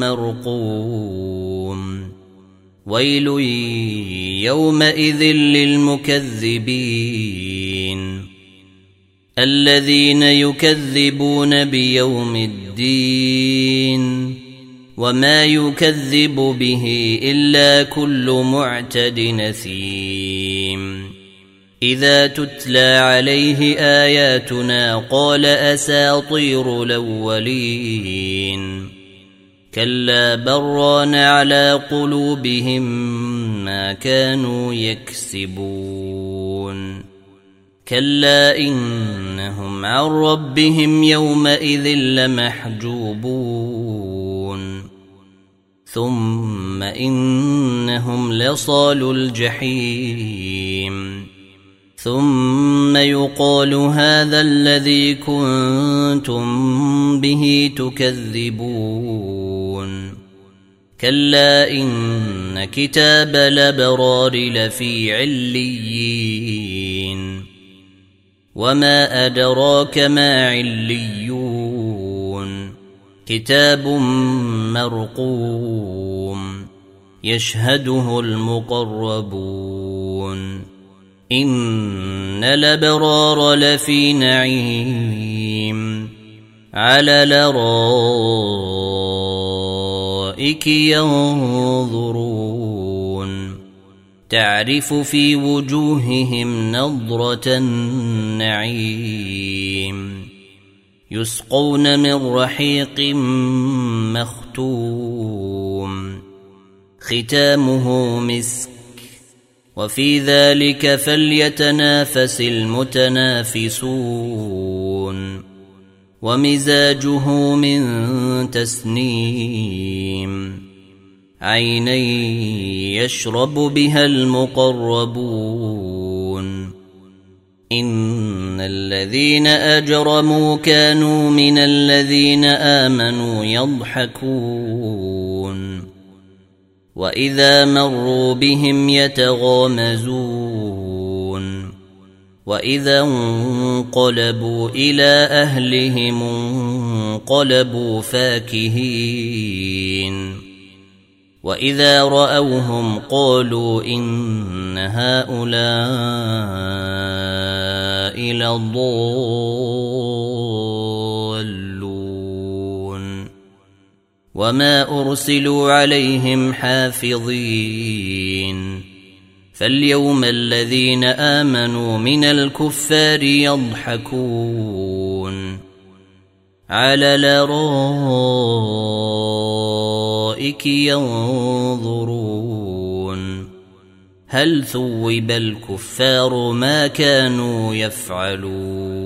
مرقوم. ويل يومئذ للمكذبين. الذين يكذبون بيوم الدين. وما يكذب به إلا كل معتد نثيم إذا تتلى عليه آياتنا قال أساطير الأولين. كلا بران على قلوبهم ما كانوا يكسبون. كلا إنهم عن ربهم يومئذ لمحجوبون. ثم إنهم لصال الجحيم. ثم يقال هذا الذي كنتم به تكذبون. كلا ان كتاب الابرار لفي عليين وما ادراك ما عليون كتاب مرقوم يشهده المقربون ان الابرار لفي نعيم على لرائك ينظرون تعرف في وجوههم نضره النعيم يسقون من رحيق مختوم ختامه مسك وفي ذلك فليتنافس المتنافسون ومزاجه من تسنيم. عينا يشرب بها المقربون. إن الذين أجرموا كانوا من الذين آمنوا يضحكون. وإذا مروا بهم يتغامزون. واذا انقلبوا إلى اهلهم انقلبوا فاكهين واذا راوهم قالوا ان هؤلاء لضالون وما ارسلوا عليهم حافظين فاليوم الذين آمنوا من الكفار يضحكون على الأرائك ينظرون هل ثوب الكفار ما كانوا يفعلون